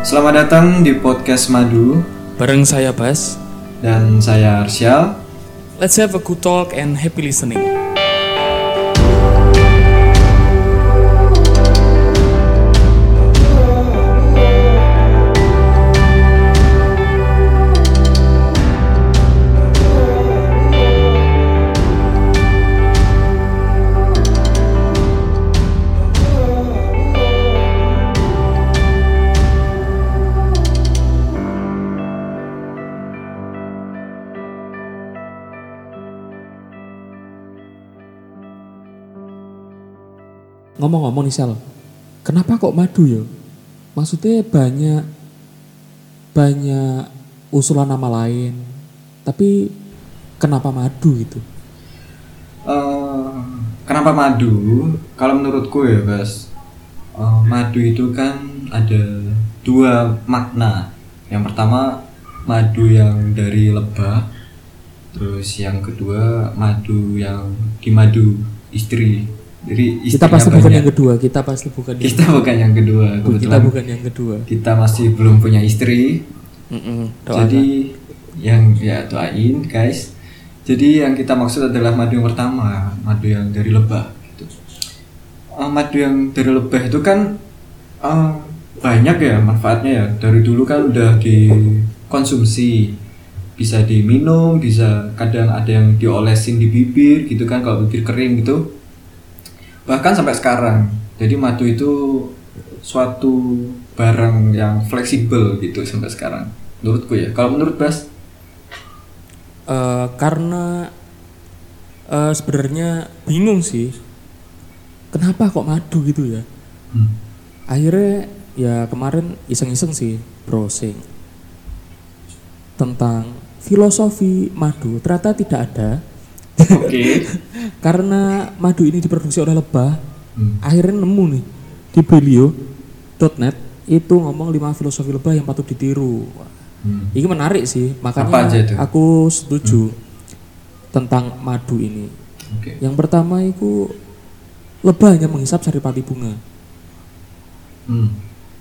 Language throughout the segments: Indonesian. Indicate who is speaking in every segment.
Speaker 1: Selamat datang di podcast Madu
Speaker 2: Bareng saya Bas.
Speaker 1: dan saya Arsyal.
Speaker 2: Let's have a good talk and happy listening. Ngomong-ngomong nih Sal, kenapa kok madu ya? Maksudnya banyak banyak usulan nama lain, tapi kenapa madu gitu?
Speaker 1: Eh, kenapa madu? Kalau menurutku ya, Bas, eh, madu itu kan ada dua makna. Yang pertama madu yang dari lebah, terus yang kedua madu yang dimadu istri. Jadi
Speaker 2: Kita pasti bukan
Speaker 1: banyak.
Speaker 2: yang kedua, kita pasti bukan yang
Speaker 1: Kita bukan yang kedua.
Speaker 2: kita
Speaker 1: Kebetulan
Speaker 2: bukan yang kedua.
Speaker 1: kita masih belum punya istri. Jadi yang ya doain guys. Jadi yang kita maksud adalah madu yang pertama, madu yang dari lebah. Gitu. Eh, madu yang dari lebah itu kan eh, banyak ya manfaatnya ya. Dari dulu kan udah dikonsumsi, bisa diminum, bisa kadang ada yang diolesin di bibir gitu kan kalau bibir kering gitu. Bahkan sampai sekarang. Jadi madu itu suatu barang yang fleksibel gitu sampai sekarang menurutku ya kalau menurut Bas
Speaker 2: Eh, karena eh, sebenarnya bingung sih, kenapa kok madu gitu ya?
Speaker 1: Hmm.
Speaker 2: Akhirnya ya kemarin iseng-iseng sih browsing tentang filosofi madu ternyata tidak ada
Speaker 1: oke
Speaker 2: karena madu ini diproduksi oleh lebah
Speaker 1: Hmm.
Speaker 2: akhirnya nemu nih di belio.net itu ngomong lima filosofi lebah yang patut ditiru
Speaker 1: Hmm.
Speaker 2: ini menarik sih makanya aku setuju tentang madu ini
Speaker 1: oke
Speaker 2: yang pertama itu lebah hanya menghisap saripati bunga
Speaker 1: Hmm.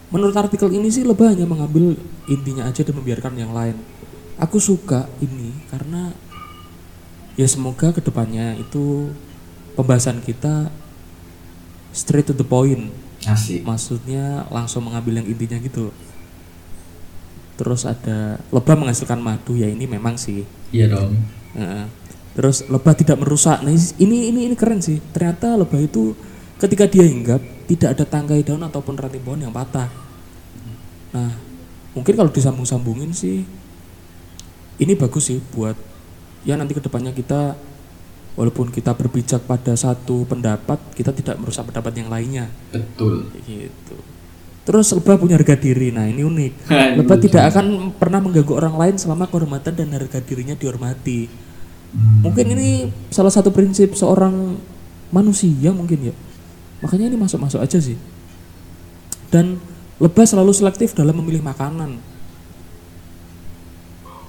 Speaker 2: Menurut artikel ini sih lebah hanya mengambil intinya aja dan membiarkan yang lain. Aku suka ini karena ya semoga ke depannya itu pembahasan kita straight to the point.
Speaker 1: asik
Speaker 2: Maksudnya langsung mengambil yang intinya gitu. Terus ada lebah menghasilkan madu ya ini memang sih.
Speaker 1: iya dong
Speaker 2: Heeh. Terus lebah tidak merusak. Nah ini ini ini keren sih. Ternyata lebah itu ketika dia hinggap tidak ada tangkai daun ataupun ranting pohon yang patah. Nah mungkin kalau disambung-sambungin sih ini bagus sih buat ya nanti ke depannya kita walaupun kita berpijak pada satu pendapat kita tidak merusak pendapat yang lainnya
Speaker 1: betul
Speaker 2: gitu. Terus lebah punya harga diri. Nah ini unik. Lebah tidak akan pernah mengganggu orang lain selama kehormatan dan harga dirinya dihormati.
Speaker 1: Hmm.
Speaker 2: Mungkin ini salah satu prinsip seorang manusia mungkin ya. Makanya ini masuk-masuk aja sih. Dan lebah selalu selektif dalam memilih makanan.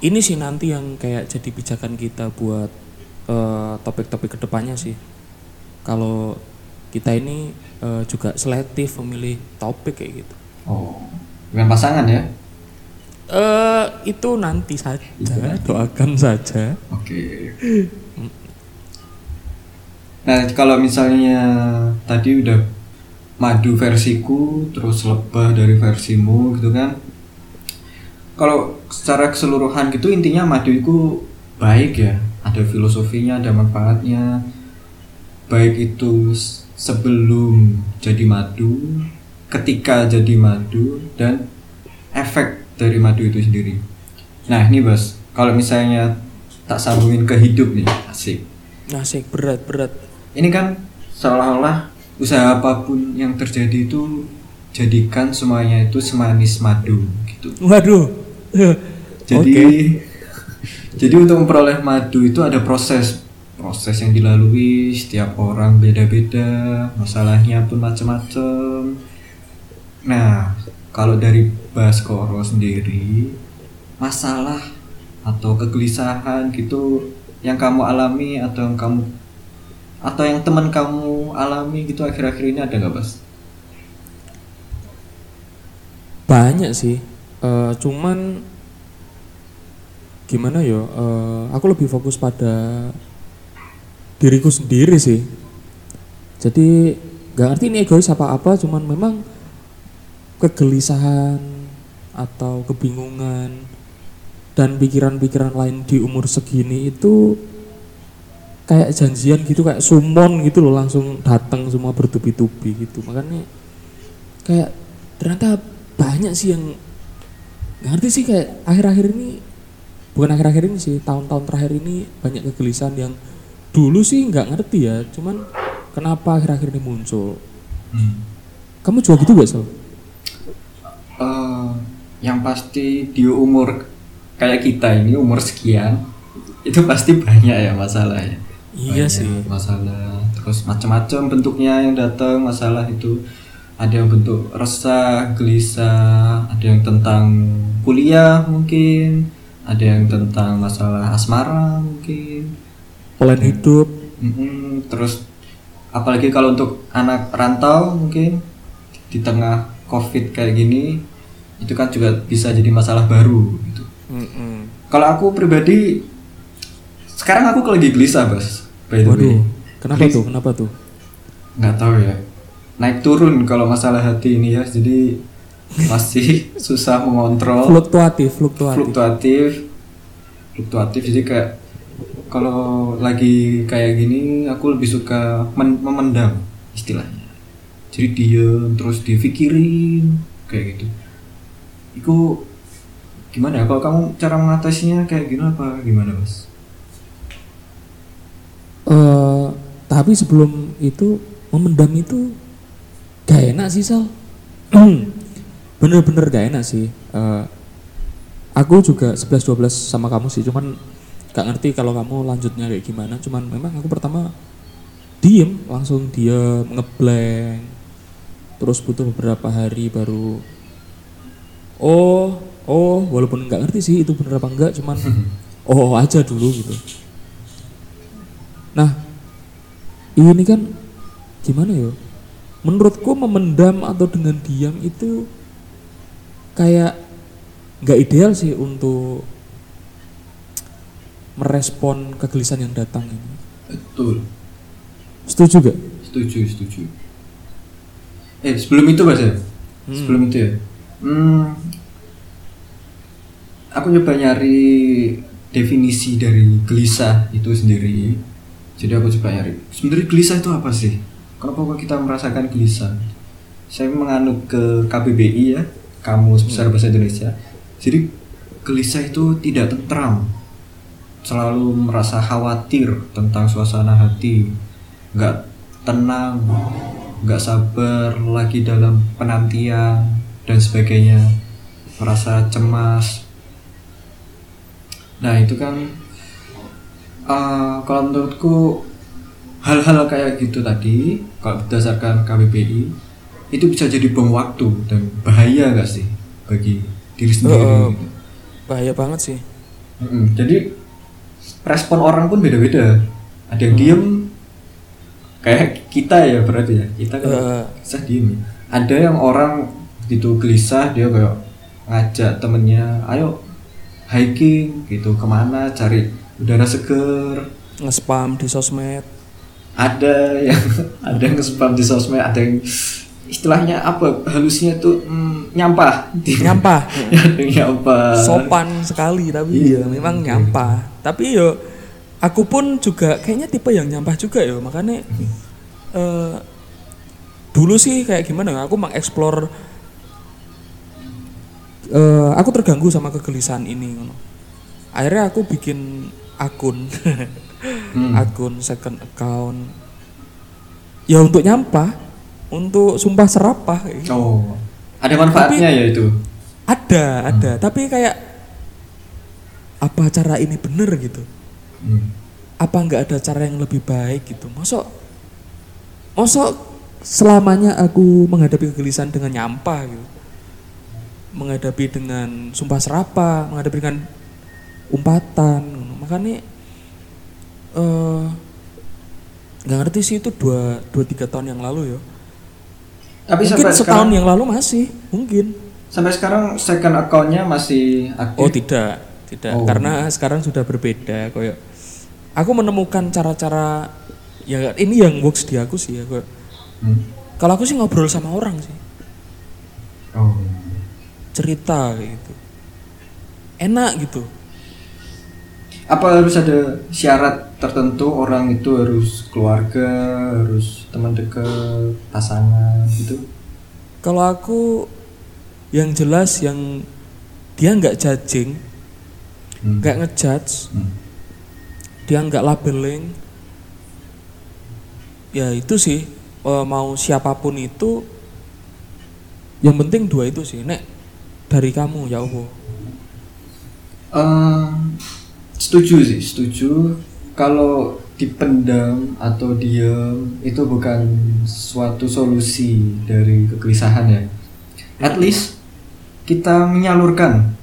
Speaker 2: Ini sih nanti yang kayak jadi pijakan kita buat eh, topik-topik ke depannya sih. Kalau kita ini eh, juga selektif memilih topik kayak gitu.
Speaker 1: oh bukan pasangan ya
Speaker 2: eh itu nanti saja, doakan saja.
Speaker 1: oke nah kalau misalnya tadi udah madu versiku terus lebah dari versimu gitu kan kalau secara keseluruhan gitu intinya madu itu baik ya. Ada filosofinya ada manfaatnya. Baik itu sebelum jadi madu ketika jadi madu dan efek dari madu itu sendiri. Nah ini bos. Kalau misalnya tak sambungin ke hidup nih asik.
Speaker 2: Nasik berat berat.
Speaker 1: ini kan seolah-olah usaha apa pun yang terjadi itu jadikan semuanya itu semanis madu gitu.
Speaker 2: Waduh.
Speaker 1: Jadi
Speaker 2: Oke.
Speaker 1: jadi untuk memperoleh madu itu ada proses proses yang dilalui setiap orang beda-beda masalahnya pun macam-macam nah kalau dari Baskoro sendiri masalah atau kegelisahan gitu yang kamu alami atau yang kamu atau yang teman kamu alami gitu akhir-akhir ini ada nggak Bas?
Speaker 2: banyak sih Eh, cuman gimana yo Eh, aku lebih fokus pada diriku sendiri sih. Jadi nggak ngerti ini egois apa apa cuman memang kegelisahan atau kebingungan dan pikiran-pikiran lain di umur segini itu kayak janjian gitu kayak sumon gitu loh langsung datang semua bertubi-tubi gitu. Makanya kayak ternyata banyak sih yang nggak ngerti sih kayak akhir-akhir ini bukan akhir-akhir ini sih tahun-tahun terakhir ini banyak kegelisahan yang dulu sih nggak ngerti ya cuman kenapa akhir-akhir ini muncul
Speaker 1: Hmm.
Speaker 2: kamu juga gitu gak Sal?
Speaker 1: Eh, yang pasti di umur kayak kita ini umur sekian itu pasti banyak ya masalahnya
Speaker 2: Iya
Speaker 1: Banyak
Speaker 2: sih.
Speaker 1: masalah terus macam-macam bentuknya yang datang masalah itu ada yang bentuk resah gelisah ada yang tentang kuliah mungkin ada yang tentang masalah asmara mungkin.
Speaker 2: Plan hidup.
Speaker 1: Mm-mm, terus apalagi kalau untuk anak rantau mungkin di tengah covid kayak gini itu kan juga bisa jadi masalah baru gitu. Kalau aku pribadi sekarang aku lagi gelisah bos by the way.
Speaker 2: Waduh, kenapa
Speaker 1: Gelis-
Speaker 2: tuh? Kenapa tuh?
Speaker 1: nggak tahu ya naik turun kalau masalah hati ini ya. Jadi masih susah mengontrol.
Speaker 2: Fluktuatif, fluktuatif.
Speaker 1: fluktuatif. Fluktuatif. Jadi kayak kalau lagi kayak gini aku lebih suka men- memendam istilahnya. Jadi diem terus dipikirin kayak gitu. Itu gimana ya? Kalau kamu cara mengatasinya kayak gini apa gimana mas?
Speaker 2: Eh, tapi sebelum itu memendam itu gak enak sih Sal. Bener-bener gak enak sih. Eh, aku juga 11-12 sama kamu sih, cuman gak ngerti kalau kamu lanjutnya kayak gimana. Cuman memang aku pertama diem, langsung diem, ngeblank. Terus butuh beberapa hari baru oh, oh, walaupun nggak ngerti sih itu bener apa enggak, cuman oh aja dulu gitu. Nah, ini kan gimana ya? Menurutku memendam atau dengan diam itu kayak nggak ideal sih untuk merespon kegelisahan yang datang ini.
Speaker 1: betul.
Speaker 2: Setuju gak?
Speaker 1: setuju setuju. Eh sebelum itu mas ya? Sebelum itu ya? Hmm, aku nyoba nyari definisi dari gelisah itu sendiri. Jadi aku coba nyari. Sebenarnya gelisah itu apa sih kenapa kok kita merasakan gelisah saya menganut ke KBBI ya Kamus Besar Bahasa Indonesia. Jadi gelisah itu tidak tentram. Selalu merasa khawatir tentang suasana hati. Nggak tenang nggak sabar lagi dalam penantian dan sebagainya. Merasa cemas. Nah itu kan eh, kalau menurutku hal-hal kayak gitu tadi kalau berdasarkan KBBI itu bisa jadi bom waktu dan bahaya nggak sih bagi diri sendiri
Speaker 2: Eh, bahaya banget sih.
Speaker 1: Mm-mm. Jadi respon orang pun beda-beda. Ada yang diem, kayak kita ya berarti ya. Kita kan
Speaker 2: Eh.
Speaker 1: gelisah diem. ya. Ada yang orang gitu gelisah dia kayak ngajak temennya, ayo hiking gitu ke mana cari udara seger.
Speaker 2: Nge-spam di sosmed.
Speaker 1: Ada yang ada yang nge-spam di sosmed, ada yang istilahnya apa halusnya tuh mm, nyampah.
Speaker 2: Nyampah.
Speaker 1: ada yang nyampah.
Speaker 2: Sopan sekali tapi
Speaker 1: Iya,
Speaker 2: ya memang nyampah. Tapi yo aku pun juga kayaknya tipe yang nyampah juga yo. Makanya eh, dulu sih kayak gimana ya, aku mengeksplor eh, aku terganggu sama kegelisahan ini ngono. Akhirnya aku bikin akun
Speaker 1: Hmm.
Speaker 2: akun second account ya untuk nyampah untuk sumpah serapah gitu.
Speaker 1: Oh, ada manfaatnya ya itu.
Speaker 2: ada ada tapi kayak apa cara ini bener gitu
Speaker 1: Hmm.
Speaker 2: apa nggak ada cara yang lebih baik gitu mosok mosok selamanya aku menghadapi kegelisahan dengan nyampah gitu menghadapi dengan sumpah serapah menghadapi dengan umpatan makanya eh nggak ngerti sih itu dua dua tiga tahun yang lalu ya
Speaker 1: Tapi
Speaker 2: mungkin setahun
Speaker 1: sekarang,
Speaker 2: yang lalu masih mungkin
Speaker 1: sampai sekarang second accountnya masih aktif
Speaker 2: Oh tidak, tidak.
Speaker 1: Oh.
Speaker 2: Karena sekarang sudah berbeda. Kayak aku menemukan cara-cara ya ini yang works di aku sih ya. Kayak,
Speaker 1: Hmm.
Speaker 2: kalau aku sih ngobrol sama orang sih,
Speaker 1: oh
Speaker 2: cerita gitu. Enak gitu.
Speaker 1: apa harus ada syarat tertentu orang itu harus keluarga harus teman dekat pasangan gitu
Speaker 2: Kalau aku yang jelas yang dia nggak judging,
Speaker 1: Hmm.
Speaker 2: nggak ngejudge,
Speaker 1: Hmm.
Speaker 2: dia nggak labeling. Ya itu sih eh, mau siapa pun itu yang penting dua itu sih. Nek dari kamu ya Allah.
Speaker 1: Setuju sih setuju kalau dipendam atau diam itu bukan suatu solusi dari kegelisahan ya. At least kita menyalurkan.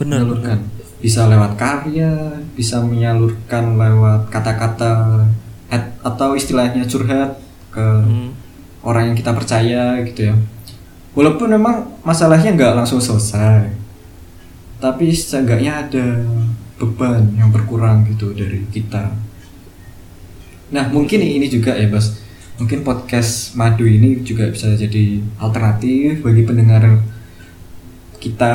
Speaker 2: Benar,
Speaker 1: menyalurkan. bisa lewat karya bisa menyalurkan lewat kata-kata at- atau istilahnya curhat ke
Speaker 2: Hmm.
Speaker 1: orang yang kita percaya gitu ya. Walaupun memang masalahnya nggak langsung selesai tapi seenggaknya ada beban yang berkurang gitu dari kita nah mungkin ini juga ya bos mungkin podcast madu ini juga bisa jadi alternatif bagi pendengar kita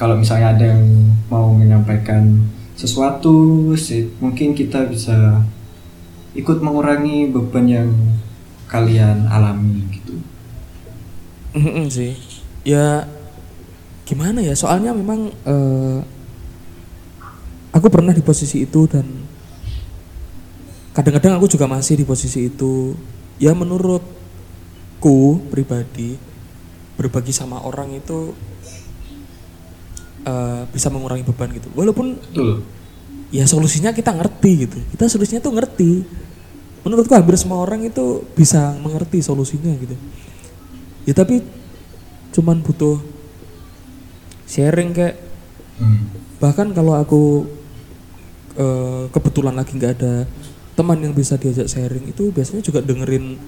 Speaker 1: kalau misalnya ada yang mau menyampaikan sesuatu mungkin kita bisa ikut mengurangi beban yang kalian alami gitu
Speaker 2: Mm-mm sih. Ya gimana ya? Soalnya memang eh, aku pernah di posisi itu dan kadang-kadang aku juga masih di posisi itu. Ya menurutku pribadi berbagi sama orang itu eh, bisa mengurangi beban gitu. Walaupun
Speaker 1: betul
Speaker 2: ya solusinya kita ngerti gitu. Kita solusinya tuh ngerti. Menurutku hampir semua orang itu bisa mengerti solusinya gitu. Ya tapi cuman butuh sharing kayak
Speaker 1: Hmm.
Speaker 2: bahkan kalau aku eh, kebetulan lagi nggak ada teman yang bisa diajak sharing itu biasanya juga dengerin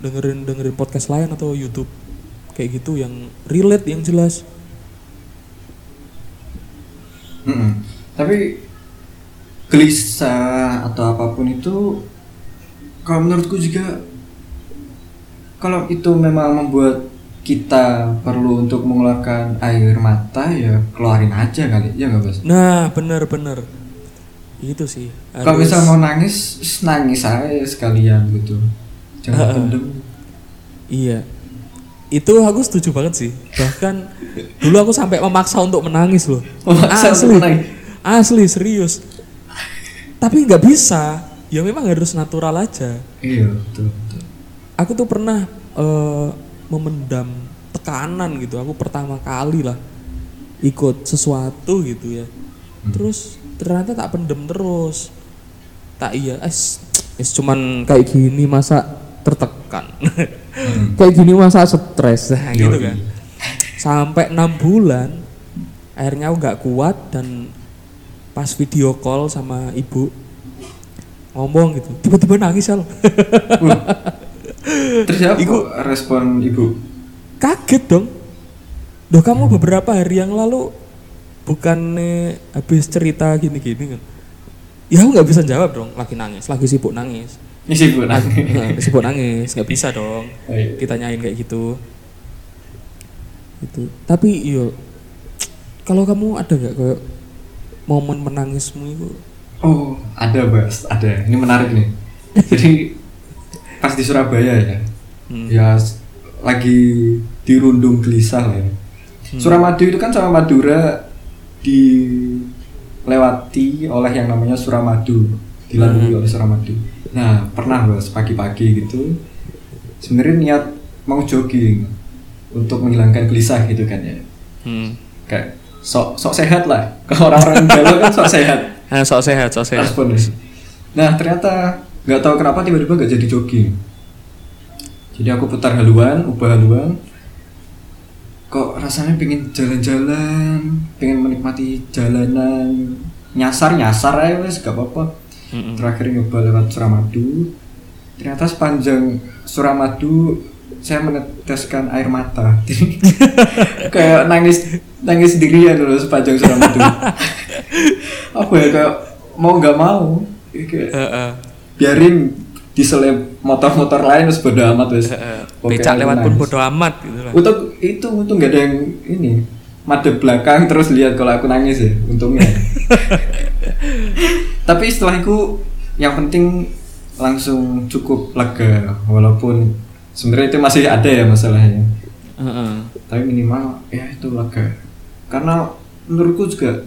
Speaker 2: dengerin dengerin podcast lain atau YouTube kayak gitu yang relate yang jelas.
Speaker 1: Mm-mm. Tapi gelisah atau apa pun itu, kalau menurutku juga, kalau itu memang membuat kita perlu untuk mengeluarkan air mata, ya keluarin aja kali, ya nggak bos?
Speaker 2: Nah bener-bener itu sih.
Speaker 1: Kalau
Speaker 2: harus-
Speaker 1: misal mau nangis, nangis aja sekalian gitu, jangan
Speaker 2: Heeh.
Speaker 1: pendem.
Speaker 2: Iya. Itu aku setuju banget sih. Bahkan dulu aku sampai memaksa untuk menangis loh.
Speaker 1: Memaksa
Speaker 2: Asli.
Speaker 1: untuk menangis?
Speaker 2: Asli serius. Tapi nggak bisa. Ya memang harus natural aja.
Speaker 1: Iya betul. betul.
Speaker 2: Aku tuh pernah eh, memendam tekanan gitu. Aku pertama kali lah ikut sesuatu gitu ya. Terus ternyata tak pendem terus. Tak iya, es, es cuman kayak gini masa tertekan. kayak gini masa stres nah, gitu kan. Sampai enam bulan akhirnya aku nggak kuat dan pas video call sama ibu ngomong gitu tiba-tiba nangis al.
Speaker 1: Terus apa respon ibu?
Speaker 2: kaget dong Duh kamu beberapa hari yang lalu bukannya habis cerita gini-gini kan? Ya aku nggak bisa jawab dong. Lagi nangis lagi sibuk nangis.
Speaker 1: Ini sih bu,
Speaker 2: Nah, lagi sibuk nangis nggak bisa dong
Speaker 1: Ayo.
Speaker 2: ditanyain kayak gitu. Itu tapi yo kalau kamu ada nggak kayak momen menangismu itu?
Speaker 1: Oh, ada Bas, ada. Ini menarik nih. Jadi pas di Surabaya ya,
Speaker 2: Hmm.
Speaker 1: ya lagi dirundung gelisah lah ya. Suramadu itu kan sama Madura dilewati oleh yang namanya Suramadu, dilalui oleh Suramadu. Nah, pernah Bas pagi-pagi gitu, sebenarnya niat mau jogging untuk menghilangkan gelisah gitu kan ya.
Speaker 2: Hmm.
Speaker 1: Kayak sok sok sehat lah. Kalau orang-orang galau kan sok sehat.
Speaker 2: Nah, sok sehat, sok sehat.
Speaker 1: respon nih. Nah ternyata nggak tahu kenapa tiba-tiba nggak jadi jogging. Jadi aku putar haluan, ubah haluan. Kok rasanya pengen jalan-jalan, pengen menikmati jalanan, nyasar nyasar aja wes gak apa-apa.
Speaker 2: Mm-mm.
Speaker 1: Terakhir nyoba lewat Suramadu. Ternyata sepanjang Suramadu saya meneteskan air mata kayak nangis nangis sendirian dulu sepanjang suram itu apa ya kayak mau nggak mau kayak
Speaker 2: Heeh.
Speaker 1: biarin diselip motor-motor lain bodo amat wes. Pokoknya
Speaker 2: Becak lewat pun bodo amat gitu lah.
Speaker 1: untuk itu untung nggak ada yang ini madep belakang terus lihat kalau aku nangis ya untungnya tapi setelah itu yang penting langsung cukup lega walaupun sebenarnya itu masih ada ya masalahnya
Speaker 2: Heeh.
Speaker 1: tapi minimal ya itu lega karena menurutku juga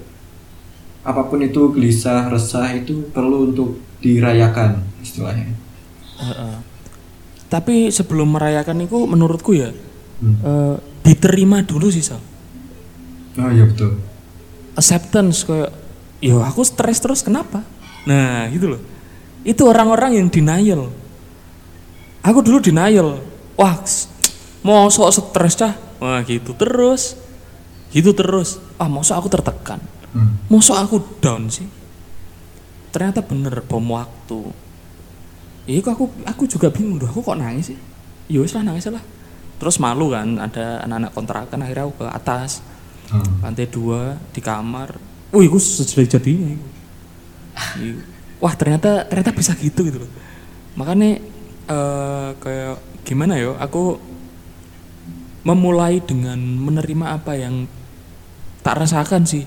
Speaker 1: apa pun itu gelisah resah itu perlu untuk dirayakan istilahnya
Speaker 2: Heeh. Tapi sebelum merayakan itu menurutku ya
Speaker 1: Hmm.
Speaker 2: eh, diterima dulu sih Sal.
Speaker 1: oh iya betul
Speaker 2: Acceptance kayak yo aku stres terus kenapa? Nah, gitu loh. Itu orang-orang yang denial. Aku dulu denial. Wah, mau sok stres cah. Wah, gitu terus. Gitu terus. Ah, masa aku tertekan.
Speaker 1: Hmm.
Speaker 2: Masa aku down sih? Ternyata bener bom waktu. Iya kok aku aku juga bingung aku kok nangis sih? Ya wis lah nangis lah. Terus malu kan, ada anak-anak kontrakan akhirnya aku ke atas
Speaker 1: Hmm.
Speaker 2: lantai dua di kamar. Wih, aku sejadi jadinya. Wah ternyata ternyata bisa gitu gitu loh. Makanya eh kayak gimana yo? Aku memulai dengan menerima apa yang tak rasakan sih.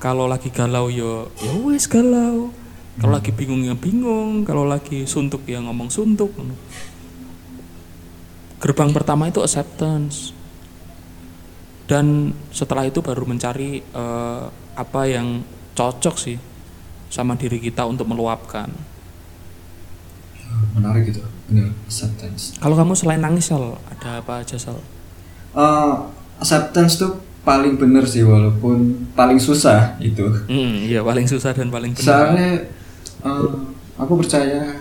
Speaker 2: Kalau lagi galau yo, ya wes galau. Kalau lagi bingung ya bingung. Kalau lagi suntuk ya ngomong suntuk. Gerbang pertama itu acceptance dan setelah itu baru mencari eh, apa yang cocok sih sama diri kita untuk meluapkan.
Speaker 1: menarik gitu benar acceptance
Speaker 2: Kalau kamu selain nangis Sal, ada apa aja Sal?
Speaker 1: Eh, acceptance tuh paling bener sih walaupun paling susah itu
Speaker 2: Hmm, iya paling susah dan paling benar.
Speaker 1: soalnya eh, aku percaya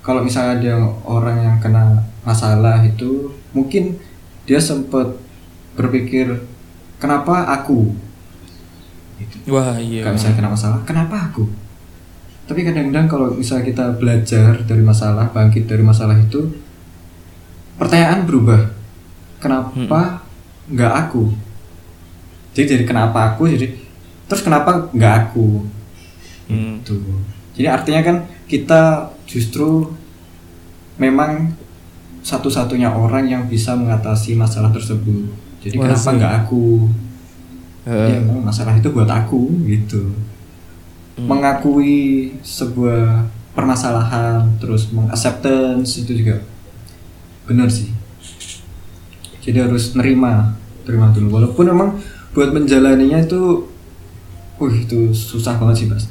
Speaker 1: kalau misalnya ada orang yang kena masalah itu mungkin dia sempat berpikir kenapa aku gitu.
Speaker 2: Wah iya.
Speaker 1: Kalau misalnya kena masalah kenapa aku tapi kadang-kadang kalau misalnya kita belajar dari masalah bangkit dari masalah itu pertanyaan berubah kenapa nggak aku jadi dari kenapa aku jadi terus kenapa nggak aku
Speaker 2: Hmm.
Speaker 1: Tuh. Jadi artinya kan kita justru memang satu-satunya orang yang bisa mengatasi masalah tersebut. Jadi
Speaker 2: Wah,
Speaker 1: kenapa nggak aku?
Speaker 2: Eh,
Speaker 1: Ya memang masalah itu buat aku gitu.
Speaker 2: Hmm.
Speaker 1: Mengakui sebuah permasalahan, terus mengacceptance itu juga benar sih. Jadi harus nerima, terima dulu. Walaupun memang buat menjalaninya itu, wih itu susah banget sih mas.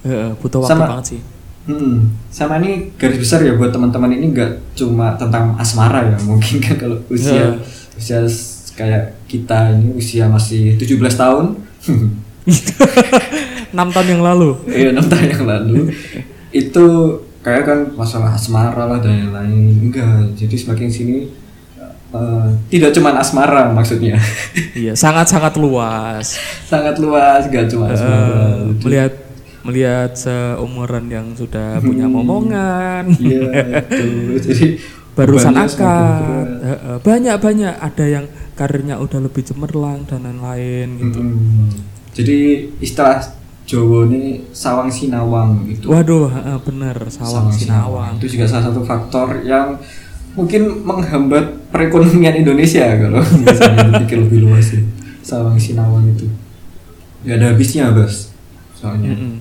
Speaker 2: eh, butuh waktu
Speaker 1: Sama-
Speaker 2: banget sih.
Speaker 1: Hmm, sama ini garis besar ya buat teman-teman ini nggak cuma tentang asmara ya mungkin kan kalau usia
Speaker 2: Ya.
Speaker 1: usia kayak kita ini usia masih 17 tahun
Speaker 2: Enam tahun yang lalu.
Speaker 1: iya enam tahun yang lalu itu kayak kan masalah asmara lah dan lain-lain enggak jadi semakin sini eh, tidak cuma asmara maksudnya
Speaker 2: Iya, sangat-sangat luas.
Speaker 1: sangat luas gak cuma asmara
Speaker 2: Eh, melihat melihat seumuran yang sudah punya momongan.
Speaker 1: iya itu jadi
Speaker 2: barusan akad banyak banyak ada yang karirnya udah lebih cemerlang dan lain-lain gitu
Speaker 1: Mm-mm. Jadi istilah Jawa ini sawang sinawang gitu.
Speaker 2: waduh bener sawang sinawang
Speaker 1: Itu juga salah satu faktor yang mungkin menghambat perekonomian Indonesia kalau misalnya dipikir lebih luas ya. Sawang sinawang itu. Gak ada habisnya, Bas. Soalnya.
Speaker 2: Mm-mm.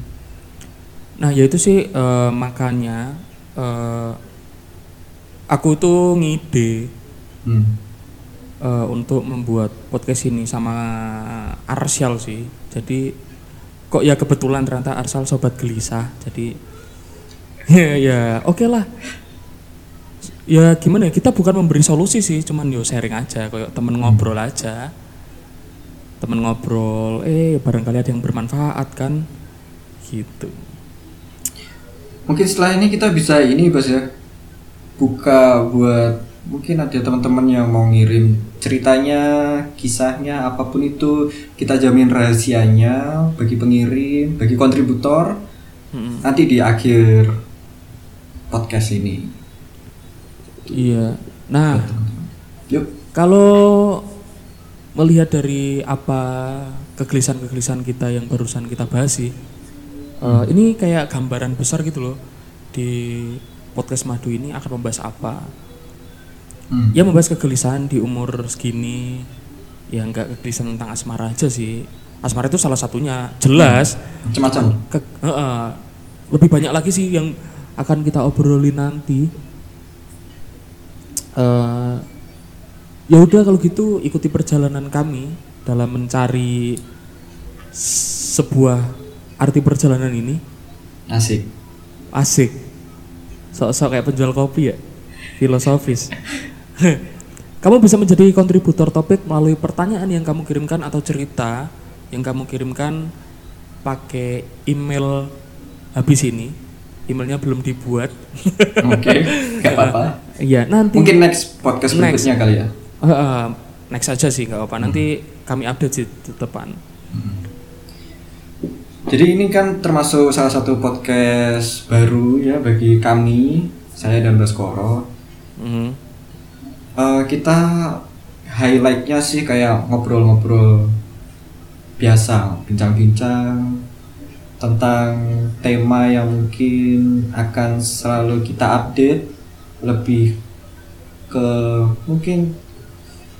Speaker 2: Nah ya itu sih eh, makanya eh, aku tuh ngide
Speaker 1: Hmm.
Speaker 2: eh, untuk membuat podcast ini sama Arsyal sih. Jadi kok ya kebetulan ternyata Arsal sobat gelisah. Jadi ya, ya oke lah. Ya gimana ya kita bukan memberi solusi sih, cuman yo sharing aja, kayak temen ngobrol aja. Temen ngobrol, eh barangkali ada yang bermanfaat kan, gitu.
Speaker 1: Mungkin setelah ini kita bisa ini, Bas ya. Buka buat mungkin ada teman-teman yang mau ngirim ceritanya, kisahnya, apa pun itu kita jamin rahasianya bagi pengirim, bagi kontributor.
Speaker 2: Mm-mm.
Speaker 1: Nanti di akhir podcast ini.
Speaker 2: Iya, Nah,
Speaker 1: Yuk.
Speaker 2: kalau melihat dari apa kegelisahan-kegelisahan kita yang barusan kita bahas sih, eh, ini kayak gambaran besar gitu loh di podcast Madu ini akan membahas apa?
Speaker 1: Hmm.
Speaker 2: Ya membahas kegelisahan di umur segini, ya nggak kegelisahan tentang asmara aja sih. Asmara itu salah satunya, jelas.
Speaker 1: Macam-macam.
Speaker 2: Ke- eh, eh, lebih banyak lagi sih yang akan kita obrolin nanti. Eh, ya udah kalau gitu ikuti perjalanan kami dalam mencari sebuah arti perjalanan ini?
Speaker 1: Asik.
Speaker 2: asik. Sok-sok kayak penjual kopi ya? Filosofis. Kamu bisa menjadi kontributor topik melalui pertanyaan yang kamu kirimkan atau cerita yang kamu kirimkan pakai email habis ini. Emailnya belum dibuat.
Speaker 1: Oke, nggak apa-apa.
Speaker 2: iya nanti
Speaker 1: Mungkin next podcast
Speaker 2: Next.
Speaker 1: berikutnya kali ya.
Speaker 2: Eh, eh, next aja sih nggak apa-apa. Nanti kami update di depan
Speaker 1: Jadi ini kan termasuk salah satu podcast baru ya bagi kami, saya dan Baskoro.
Speaker 2: Mhm.
Speaker 1: Eh, kita highlightnya sih kayak ngobrol-ngobrol biasa, bincang-bincang tentang tema yang mungkin akan selalu kita update lebih ke mungkin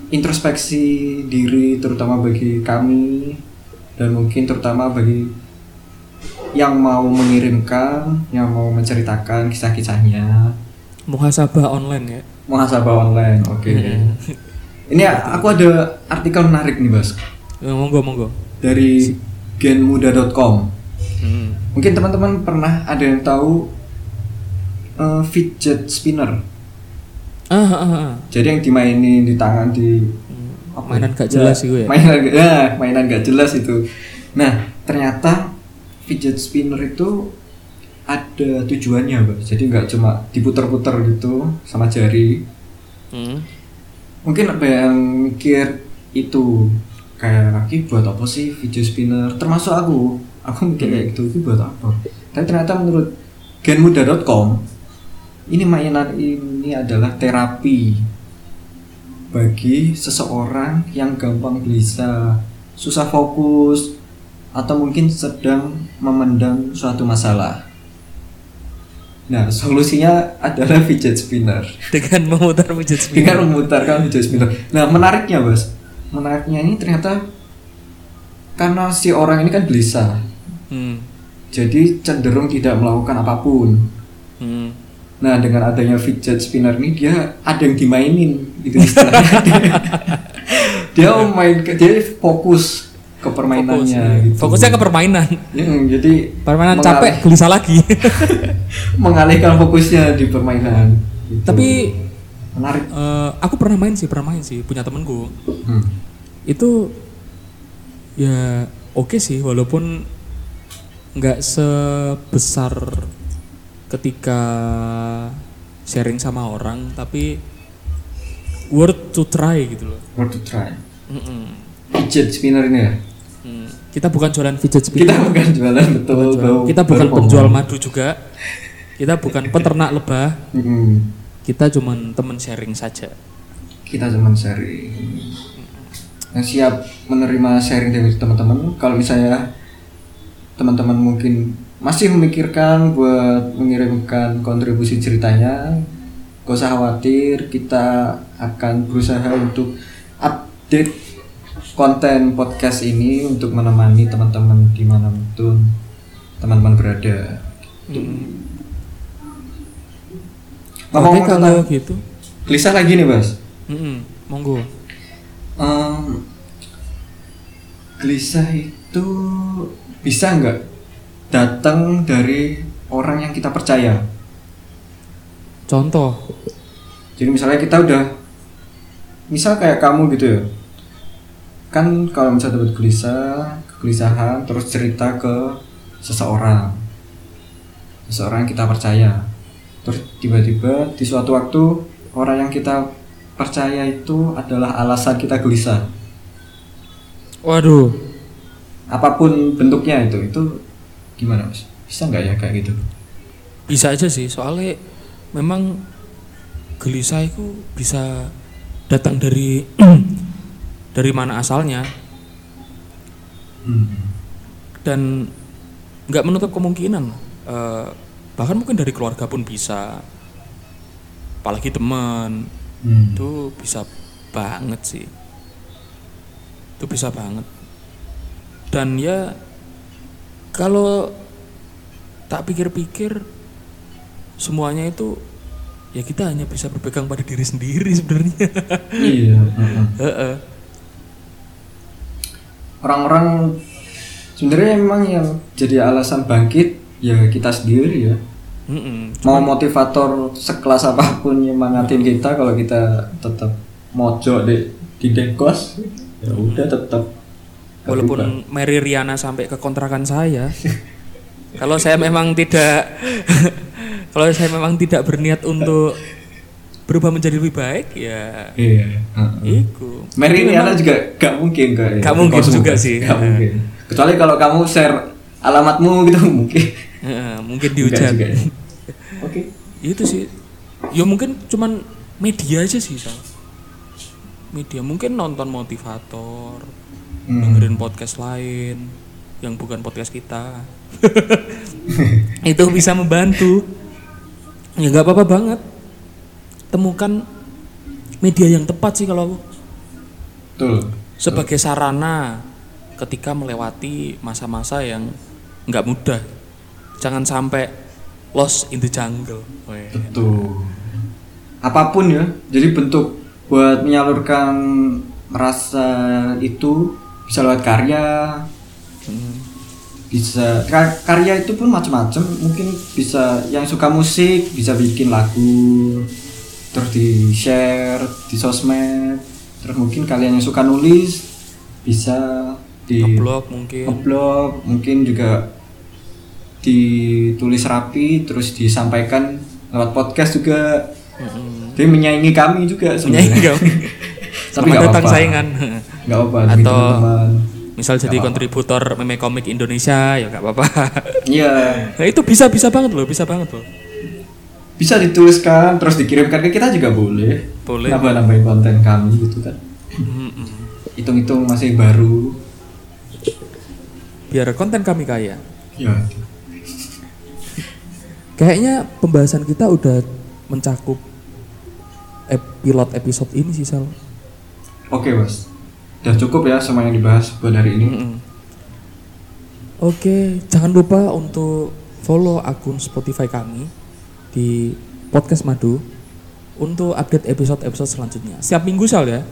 Speaker 1: introspeksi diri terutama bagi kami dan mungkin terutama bagi yang mau mengirimkan, yang mau menceritakan kisah-kisahnya.
Speaker 2: Muhasabah online ya?
Speaker 1: Muhasabah online oke. Ini aku ada artikel menarik nih bos.
Speaker 2: Eh, monggo monggo.
Speaker 1: Dari genmuda.com
Speaker 2: Mhm.
Speaker 1: mungkin teman-teman pernah ada yang tahu eh, fidget spinner?
Speaker 2: Ah, ah, ah, ah.
Speaker 1: jadi yang dimainin di tangan di
Speaker 2: Hmm,
Speaker 1: apa
Speaker 2: mainan
Speaker 1: ya?
Speaker 2: gak jelas
Speaker 1: Ya,
Speaker 2: gue ya?
Speaker 1: mainan ya mainan gak jelas itu. Nah ternyata fidget spinner itu ada tujuannya bos jadi nggak cuma diputer-puter gitu sama jari.
Speaker 2: Hmm.
Speaker 1: mungkin apa yang mikir itu kayak kaki buat apa sih video spinner? Termasuk aku. Aku mikir kayak gitu itu buat apa? Tapi ternyata menurut genmuda.com ini mainan ini adalah terapi bagi seseorang yang gampang gelisah susah fokus atau mungkin sedang memendam suatu masalah nah solusinya adalah fidget spinner
Speaker 2: dengan memutar fidget spinner
Speaker 1: dengan memutarkan video spinner. Nah menariknya bos, menariknya ini ternyata karena si orang ini kan gelisah,
Speaker 2: Hmm.
Speaker 1: jadi cenderung tidak melakukan apa pun.
Speaker 2: Hmm.
Speaker 1: Nah dengan adanya fidget spinner ini dia ada yang dimainin gitu istilahnya. dia mau main, dia fokus ke
Speaker 2: Fokus,
Speaker 1: permainannya.
Speaker 2: ya.
Speaker 1: gitu.
Speaker 2: Fokusnya ke permainan.
Speaker 1: Hmm, jadi
Speaker 2: Permainan capek, gelisah lagi.
Speaker 1: mengalihkan fokusnya di permainan. Gitu.
Speaker 2: Tapi
Speaker 1: menarik.
Speaker 2: eh, aku pernah main sih, pernah main sih punya temenku.
Speaker 1: Hmm.
Speaker 2: Itu ya oke sih walaupun nggak sebesar ketika sharing sama orang tapi worth to try gitu loh.
Speaker 1: Worth to try.
Speaker 2: Mm-mm.
Speaker 1: Fidget spinner ini ya.
Speaker 2: Hmm. Kita bukan jualan fidget
Speaker 1: Kita
Speaker 2: spinner.
Speaker 1: bukan jualan betul.
Speaker 2: Bukan jualan-
Speaker 1: baru-
Speaker 2: kita bukan penjual madu juga. Kita bukan peternak lebah.
Speaker 1: Mm-mm.
Speaker 2: Kita cuman temen sharing saja.
Speaker 1: Kita cuma sharing. Yang siap menerima sharing dari teman-teman. Kalau misalnya teman-teman mungkin masih memikirkan buat mengirimkan kontribusi ceritanya, gak usah khawatir. Kita akan berusaha untuk update konten podcast ini untuk menemani teman-teman di mana pun teman-teman berada.
Speaker 2: Oke
Speaker 1: Ngomong-ngomong
Speaker 2: kalau
Speaker 1: tentang
Speaker 2: gitu.
Speaker 1: gelisah lagi nih, Bas.
Speaker 2: Mm-mm. Monggo.
Speaker 1: Em, gelisah itu bisa nggak datang dari orang yang kita percaya.
Speaker 2: Contoh.
Speaker 1: Jadi misalnya kita udah, misal kayak kamu gitu ya, kan kalau misalnya dapat gelisah, kegelisahan, terus cerita ke seseorang, seseorang yang kita percaya, terus tiba-tiba di suatu waktu orang yang kita percaya itu adalah alasan kita gelisah.
Speaker 2: Waduh.
Speaker 1: apa pun bentuknya itu itu gimana mas bisa nggak ya kayak gitu
Speaker 2: Bisa aja sih, soalnya memang gelisah itu bisa datang dari dari mana asalnya
Speaker 1: Hmm.
Speaker 2: dan nggak menutup kemungkinan eh, bahkan mungkin dari keluarga pun bisa apalagi teman
Speaker 1: Hmm.
Speaker 2: itu bisa banget sih itu bisa banget dan ya kalau tak pikir-pikir semuanya itu ya kita hanya bisa berpegang pada diri sendiri sebenarnya
Speaker 1: Iya. Orang-orang sebenarnya emang yang jadi alasan bangkit ya kita sendiri ya.
Speaker 2: Mm-mm.
Speaker 1: Mau motivator sekelas apa pun nyemangatin kita kalau kita tetap mojok di di dekos ya udah tetap
Speaker 2: walaupun Mary Riana sampai ke kontrakan saya kalau saya memang tidak kalau saya memang tidak berniat untuk berubah menjadi lebih baik ya.
Speaker 1: Iya heeh.
Speaker 2: iku.
Speaker 1: Mary Riana
Speaker 2: memang-
Speaker 1: juga gak mungkin kayak
Speaker 2: Nggak mungkin
Speaker 1: kosong,
Speaker 2: juga
Speaker 1: kan?
Speaker 2: sih.
Speaker 1: Nggak mungkin. Kecuali kalau kamu share alamatmu gitu mungkin.
Speaker 2: Heeh, mungkin dihujat
Speaker 1: juga ya. oke.
Speaker 2: Itu sih. Ya mungkin cuman media aja sih Sal. media. Mungkin nonton motivator
Speaker 1: Hmm.
Speaker 2: dengerin podcast lain yang bukan podcast kita. Itu bisa membantu. Ya nggak apa-apa banget temukan media yang tepat sih kalau aku
Speaker 1: betul
Speaker 2: sebagai sarana ketika melewati masa-masa yang nggak mudah jangan sampai lost in the jungle Weh.
Speaker 1: Betul. Apa pun ya, jadi bentuk buat menyalurkan rasa itu bisa lewat karya,
Speaker 2: Hmm.
Speaker 1: bisa ka- karya itu pun macam-macam. Mungkin bisa yang suka musik bisa bikin lagu, terus di share di sosmed. Terus mungkin kalian yang suka nulis bisa di
Speaker 2: ngeblog mungkin.
Speaker 1: ngeblog mungkin juga ditulis rapi terus disampaikan lewat podcast juga.
Speaker 2: Mm-mm.
Speaker 1: jadi menyaingi kami juga
Speaker 2: menyaingi
Speaker 1: sebenarnya.
Speaker 2: kamu
Speaker 1: tapi
Speaker 2: Selamat
Speaker 1: nggak
Speaker 2: datang
Speaker 1: apa-apa.
Speaker 2: saingan.
Speaker 1: Nggak demi
Speaker 2: Atau-
Speaker 1: teman-teman.
Speaker 2: misal jadi
Speaker 1: apa-apa.
Speaker 2: kontributor meme komik Indonesia ya nggak apa-apa.
Speaker 1: Iya.
Speaker 2: Nah, itu bisa bisa banget loh bisa banget loh
Speaker 1: bisa dituliskan terus dikirimkan ke kita juga boleh.
Speaker 2: Boleh.
Speaker 1: nambah nambahin konten kami gitu kan.
Speaker 2: Mm-mm.
Speaker 1: hitung-hitung masih baru.
Speaker 2: Biar konten kami kaya.
Speaker 1: Ya
Speaker 2: kayaknya pembahasan kita udah mencakup ep- pilot episode ini sih Sal.
Speaker 1: Oke bos udah cukup ya semua yang dibahas buat hari ini.
Speaker 2: Mm-mm. Oke, jangan lupa untuk follow akun Spotify kami di Podcast Madu untuk update episode-episode selanjutnya. Setiap minggu Sal ya.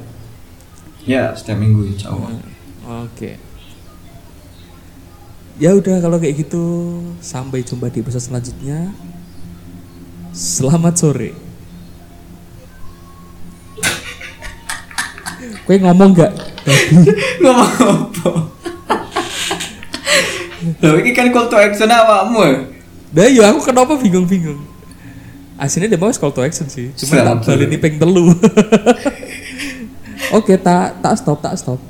Speaker 1: ya setiap minggu insya Allah
Speaker 2: Oke. Ya udah kalau kayak gitu sampai jumpa di episode selanjutnya. Selamat sore. Kue ngomong nggak?
Speaker 1: ngomong apa Loh, ini kan call to action awakmu ya?
Speaker 2: Nah ya aku kenapa bingung-bingung. Aslinya dia mau call to action sih, cuma tak balik di peng telu. Oke, tak tak stop, tak stop.